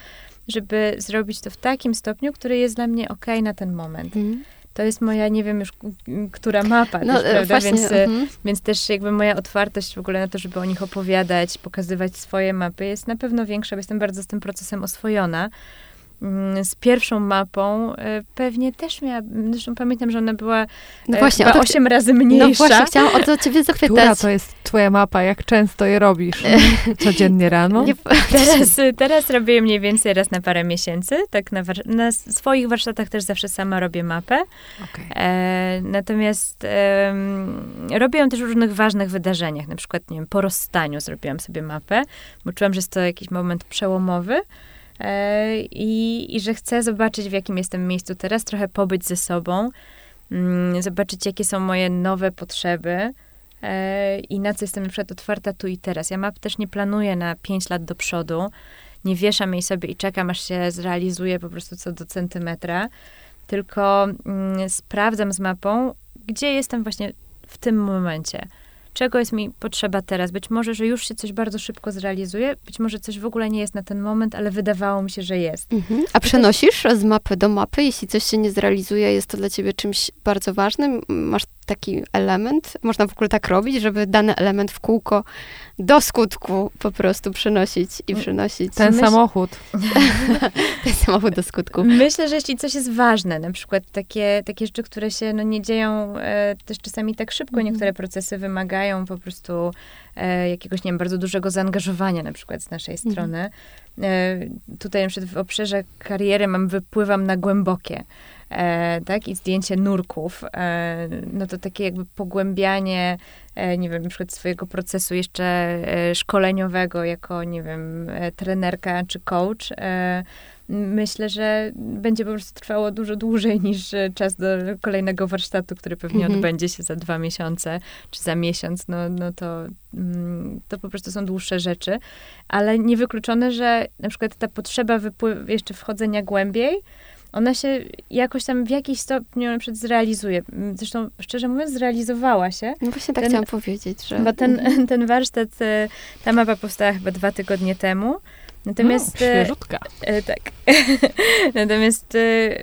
żeby zrobić to w takim stopniu, który jest dla mnie ok na ten moment. Mm. To jest moja, nie wiem już, która mapa, no, też, e, prawda? Właśnie, więc, uh-huh. więc też jakby moja otwartość w ogóle na to, żeby o nich opowiadać, pokazywać swoje mapy jest na pewno większa, bo jestem bardzo z tym procesem oswojona. Mm, z pierwszą mapą e, pewnie też miała, zresztą pamiętam, że ona była no e, właśnie, chyba 8 razy mniejsza. No właśnie, chciałam o to ciebie zapytać. Która to jest twoja mapa? Jak często je robisz? Codziennie rano? Nie, teraz, teraz robię mniej więcej raz na parę miesięcy. Tak na, na swoich warsztatach też zawsze sama robię mapę. Okay. E, natomiast e, robię ją też w różnych ważnych wydarzeniach. Na przykład, nie wiem, po rozstaniu zrobiłam sobie mapę, bo czułam, że jest to jakiś moment przełomowy. E, i, i że chcę zobaczyć, w jakim jestem miejscu teraz, trochę pobyć ze sobą, mm, zobaczyć, jakie są moje nowe potrzeby e, i na co jestem na przykład otwarta tu i teraz. Ja map też nie planuję na 5 lat do przodu, nie wieszam jej sobie i czekam, aż się zrealizuje po prostu co do centymetra, tylko mm, sprawdzam z mapą, gdzie jestem właśnie w tym momencie czego jest mi potrzeba teraz. Być może, że już się coś bardzo szybko zrealizuje, być może coś w ogóle nie jest na ten moment, ale wydawało mi się, że jest. Mhm. A przenosisz z mapy do mapy? Jeśli coś się nie zrealizuje, jest to dla ciebie czymś bardzo ważnym? Masz taki element? Można w ogóle tak robić, żeby dany element w kółko do skutku po prostu przynosić i przynosić. Ten Myśl... samochód. Ten samochód do skutku. Myślę, że jeśli coś jest ważne, na przykład takie, takie rzeczy, które się no, nie dzieją e, też czasami tak szybko, mhm. niektóre procesy wymagają po prostu e, jakiegoś, nie wiem, bardzo dużego zaangażowania na przykład z naszej mhm. strony. E, tutaj na przykład w obszarze kariery mam, wypływam na głębokie tak, i zdjęcie nurków, e, no to takie jakby pogłębianie, e, nie wiem, na przykład swojego procesu jeszcze e, szkoleniowego jako, nie wiem, e, trenerka czy coach, myślę, że będzie po prostu trwało dużo dłużej niż czas do kolejnego warsztatu, który pewnie mhm. odbędzie się za dwa miesiące, czy za miesiąc, no, no to, mm, to po prostu są dłuższe rzeczy, ale niewykluczone, że na przykład ta potrzeba wypływ, jeszcze wchodzenia głębiej, ona się jakoś tam w jakiś stopniu na przykład zrealizuje. Zresztą, szczerze mówiąc, zrealizowała się. No właśnie tak ten, chciałam powiedzieć, że... Bo ten, mhm. ten warsztat, e, ta mapa powstała chyba dwa tygodnie temu. Natomiast... No, świeżutka. E, tak. Natomiast e,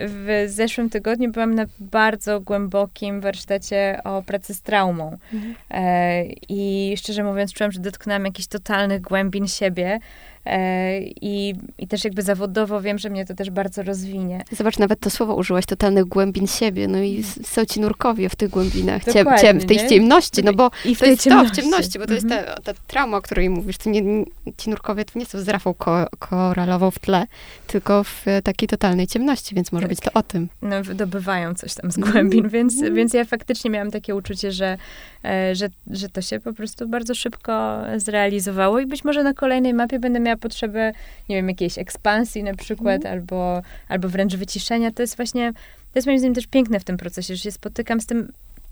w zeszłym tygodniu byłam na bardzo głębokim warsztacie o pracy z traumą. Mhm. E, I szczerze mówiąc, czułam, że dotknęłam jakichś totalnych głębin siebie. E, I, I też jakby zawodowo wiem, że mnie to też bardzo rozwinie. Zobacz, nawet to słowo użyłaś, totalnych głębin siebie, no i są ci nurkowie w tych głębinach, ciem, ciem, w tej ciemności, no bo I w to jest ciemności. to, w ciemności, bo to jest mhm. ta, ta trauma, o której mówisz, to nie, ci nurkowie to nie są z rafą ko, koralową w tle, tylko w takiej totalnej ciemności, więc może tak. być to o tym. No, wydobywają coś tam z głębin, mm. więc, mm. więc ja faktycznie miałam takie uczucie, że, e, że, że to się po prostu bardzo szybko zrealizowało i być może na kolejnej mapie będę miała potrzebę, nie wiem, jakiejś ekspansji na przykład, mm. albo, albo wręcz wyciszenia. To jest właśnie, to jest moim zdaniem też piękne w tym procesie, że się spotykam z tym,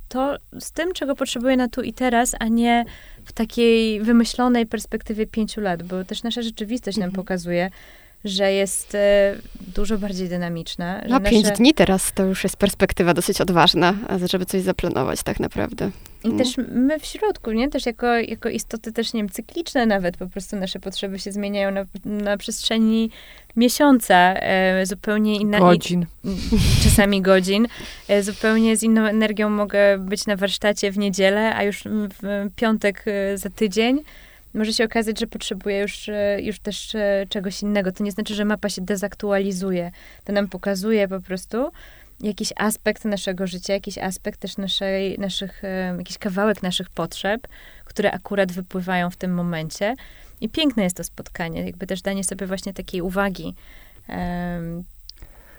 to, z tym, czego potrzebuję na tu i teraz, a nie w takiej wymyślonej perspektywie pięciu lat, bo też nasza rzeczywistość -hmm. nam mhm. pokazuje, że jest e, dużo bardziej dynamiczna. No, nasze... pięć dni teraz to już jest perspektywa dosyć odważna, żeby coś zaplanować tak naprawdę. I mm. też my w środku, nie? Też jako, jako istoty też, nie wiem, cykliczne nawet, po prostu nasze potrzeby się zmieniają na, na przestrzeni miesiąca, e, zupełnie inna... Godzin. I, czasami godzin. E, zupełnie z inną energią mogę być na warsztacie w niedzielę, a już w piątek e, za tydzień może się okazać, że potrzebuje już, e, już też e, czegoś innego. To nie znaczy, że mapa się dezaktualizuje. To nam pokazuje po prostu jakiś aspekt naszego życia, jakiś aspekt też naszej, naszych, e, jakiś kawałek naszych potrzeb, które akurat wypływają w tym momencie. I piękne jest to spotkanie, jakby też danie sobie właśnie takiej uwagi.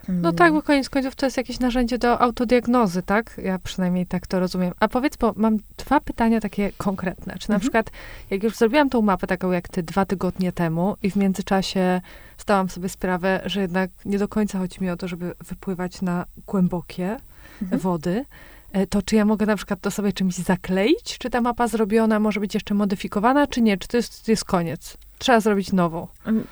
No tak, bo koniec końców to jest jakieś narzędzie do autodiagnozy, tak? Ja przynajmniej tak to rozumiem. A powiedz, bo mam dwa pytania takie konkretne. Czy na mhm. przykład, jak już zrobiłam tą mapę taką jak ty dwa tygodnie temu i w międzyczasie zdałam sobie sprawę, że jednak nie do końca chodzi mi o to, żeby wypływać na głębokie mhm. wody, e, to czy ja mogę na przykład to sobie czymś zakleić? Czy ta mapa zrobiona może być jeszcze modyfikowana, czy nie? Czy to jest, to jest koniec? Trzeba zrobić nową. Mm,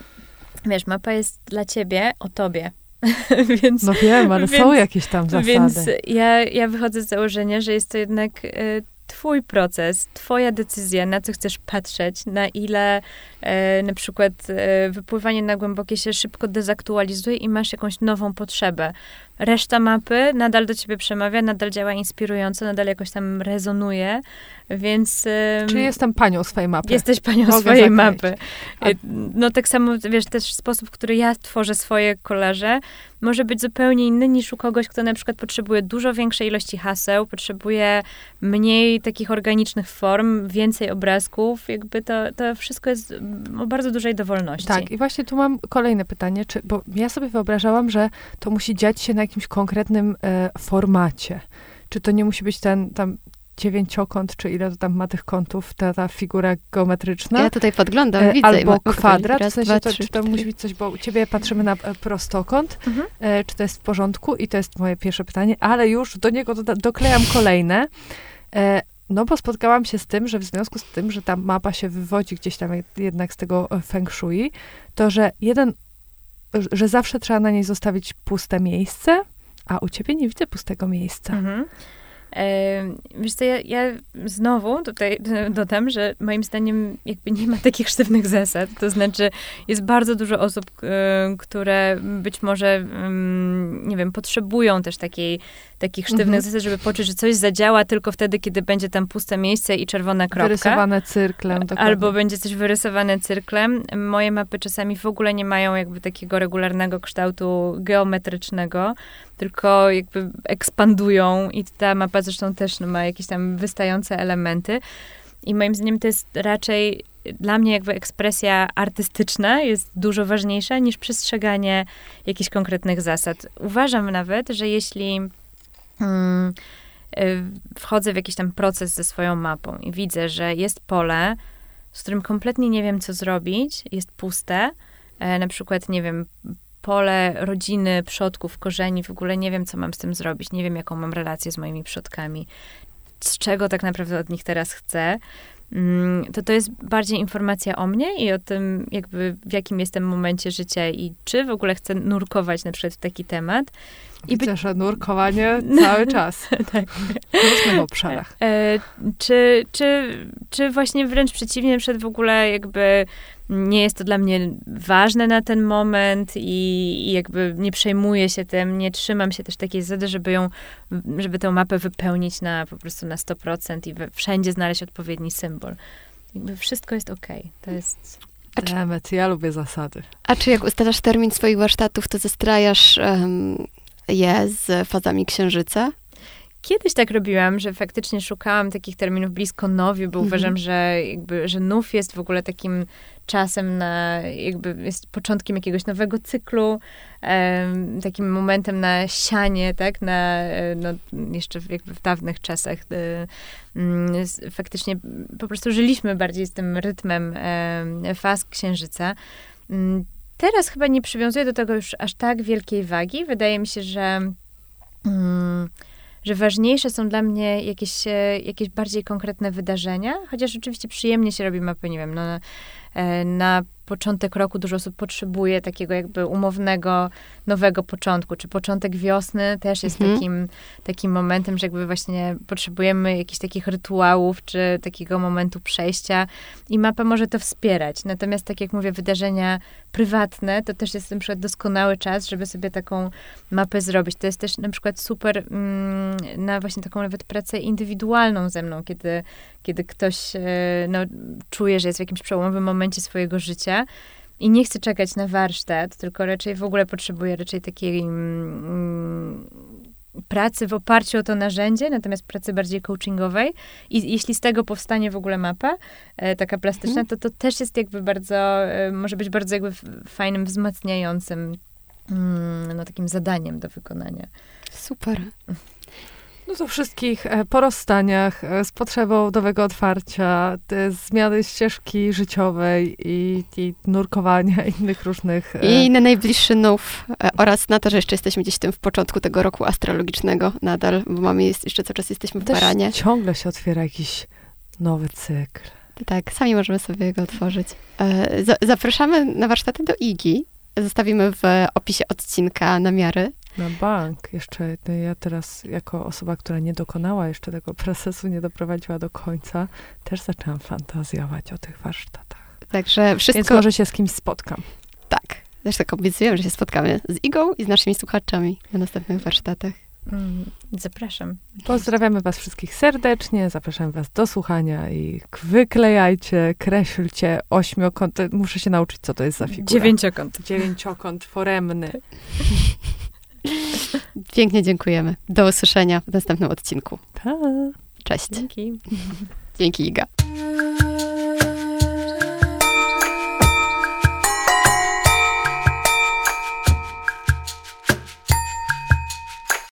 wiesz, mapa jest dla ciebie, o tobie. więc, no wiem, ale więc, są jakieś tam zasady. Więc ja, ja wychodzę z założenia, że jest to jednak y, twój proces, twoja decyzja, na co chcesz patrzeć, na ile e, na przykład e, wypływanie na głębokie się szybko dezaktualizuje i masz jakąś nową potrzebę. Reszta mapy nadal do ciebie przemawia, nadal działa inspirująco, nadal jakoś tam rezonuje, więc... Czy jestem panią swojej mapy? Jesteś panią Mogę swojej mapy. A... No tak samo, wiesz, też sposób, w który ja tworzę swoje kolarze, może być zupełnie inny niż u kogoś, kto na przykład potrzebuje dużo większej ilości haseł, potrzebuje mniej takich organicznych form, więcej obrazków, jakby to, to wszystko jest o bardzo dużej dowolności. Tak, i właśnie tu mam kolejne pytanie, czy, bo ja sobie wyobrażałam, że to musi dziać się na jakimś konkretnym e, formacie. Czy to nie musi być ten tam dziewięciokąt, czy ile to tam ma tych kątów, ta, ta figura geometryczna. Ja tutaj podglądam, e, widzę. Albo kwadrat, raz, w sensie dwa, to, trzy, czy to cztery. musi być coś, bo u ciebie patrzymy na e, prostokąt, mhm. e, czy to jest w porządku i to jest moje pierwsze pytanie, ale już do niego do, doklejam kolejne. E, no bo spotkałam się z tym, że w związku z tym, że ta mapa się wywodzi gdzieś tam jednak z tego e, feng shui, to że jeden, że zawsze trzeba na niej zostawić puste miejsce, a u ciebie nie widzę pustego miejsca. Mhm. Wiesz co, ja, ja, znowu tutaj dodam, że moim zdaniem jakby nie ma takich sztywnych zasad. To znaczy, jest bardzo dużo osób, które być może, nie wiem, potrzebują też takiej, takich sztywnych mhm. zasad, żeby poczuć, że coś zadziała tylko wtedy, kiedy będzie tam puste miejsce i czerwona kropka. Wyrysowane cyrklem. Dokładnie. Albo będzie coś wyrysowane cyrklem. Moje mapy czasami w ogóle nie mają jakby takiego regularnego kształtu geometrycznego tylko jakby ekspandują i ta mapa zresztą też ma jakieś tam wystające elementy. I moim zdaniem to jest raczej dla mnie jakby ekspresja artystyczna jest dużo ważniejsza niż przestrzeganie jakichś konkretnych zasad. Uważam nawet, że jeśli hmm, wchodzę w jakiś tam proces ze swoją mapą i widzę, że jest pole, z którym kompletnie nie wiem, co zrobić, jest puste, e, na przykład, nie wiem, pole rodziny, przodków, korzeni, w ogóle nie wiem, co mam z tym zrobić, nie wiem, jaką mam relację z moimi przodkami, z czego tak naprawdę od nich teraz chcę, to to jest bardziej informacja o mnie i o tym, jakby w jakim jestem momencie życia i czy w ogóle chcę nurkować na przykład w taki temat. I Widzę, że nurkowanie cały czas. tak. W różnych obszarach. E, czy, czy, czy właśnie wręcz przeciwnie, przed w ogóle jakby nie jest to dla mnie ważne na ten moment i, i, jakby nie przejmuję się tym, nie trzymam się też takiej zasady, żeby ją, żeby tę mapę wypełnić na po prostu na 100% i we, wszędzie znaleźć odpowiedni symbol. Jakby wszystko jest okej. Okay. To jest... Demet, ja lubię zasady. A czy jak ustalasz termin swoich warsztatów, to zestrajasz um, je z fazami księżyca? Kiedyś tak robiłam, że faktycznie szukałam takich terminów blisko nowiu, bo mhm. uważam, że jakby, że nów jest w ogóle takim czasem na, jakby jest początkiem jakiegoś nowego cyklu, um, takim momentem na sianie, tak, na, no, jeszcze jakby w dawnych czasach um, faktycznie po prostu żyliśmy bardziej z tym rytmem um, faz księżyca. Mm, teraz chyba nie przywiązuję do tego już aż tak wielkiej wagi. Wydaje mi się, że mm, że ważniejsze są dla mnie jakieś, e, jakieś bardziej konkretne wydarzenia, chociaż oczywiście przyjemnie się robi mapy, nie wiem, no, na, e, na początek roku dużo osób potrzebuje takiego jakby umownego, nowego początku, czy początek wiosny też jest mhm. takim, takim momentem, że jakby właśnie potrzebujemy jakichś takich rytuałów, czy takiego momentu przejścia i mapa może to wspierać. Natomiast tak jak mówię, wydarzenia prywatne, to też jest na przykład doskonały czas, żeby sobie taką mapę zrobić. To jest też na przykład super mm, na właśnie taką nawet pracę indywidualną ze mną, kiedy, kiedy ktoś e, no, czuje, że jest w jakimś przełomowym momencie swojego życia i nie chce czekać na warsztat, tylko raczej w ogóle potrzebuje raczej takiej mm, pracy w oparciu o to narzędzie, natomiast pracy bardziej coachingowej. I jeśli z tego powstanie w ogóle mapa, e, taka plastyczna, mhm. to to też jest jakby bardzo, e, może być bardzo jakby fajnym, wzmacniającym mm, no, takim zadaniem do wykonania. Super. No to wszystkich e, po rozstaniach, e, z potrzebą nowego otwarcia, zmiany ścieżki życiowej i, i nurkowania innych różnych... E, I na najbliższy nów oraz na to, że jeszcze jesteśmy gdzieś tym w początku tego roku astrologicznego nadal, bo mamy jest, jeszcze cały czas jesteśmy w Też baranie. ciągle się otwiera jakiś nowy cykl. Tak, sami możemy sobie go otworzyć. Zapraszamy na warsztaty do IGI. Zostawimy w opisie odcinka namiary na bank. Jeszcze ja teraz, jako osoba, która nie dokonała jeszcze tego procesu, nie doprowadziła do końca, też zaczęłam fantazjować o tych warsztatach. Także wszystko... Więc może się z kimś spotkam. Tak. Też tak obiecujemy, że się spotkamy z Igą i z naszymi słuchaczami na następnych warsztatach. Mm, zapraszam. Pozdrawiamy Was wszystkich serdecznie, zapraszam Was do słuchania i wyklejajcie, kreślcie ośmiokąt. Muszę się nauczyć, co to jest za figura. Dziewięciokąt. Dziewięciokąt foremny. Pięknie dziękujemy. Do usłyszenia w następnym odcinku. Ta. Cześć. Dzięki. Dzięki Iga.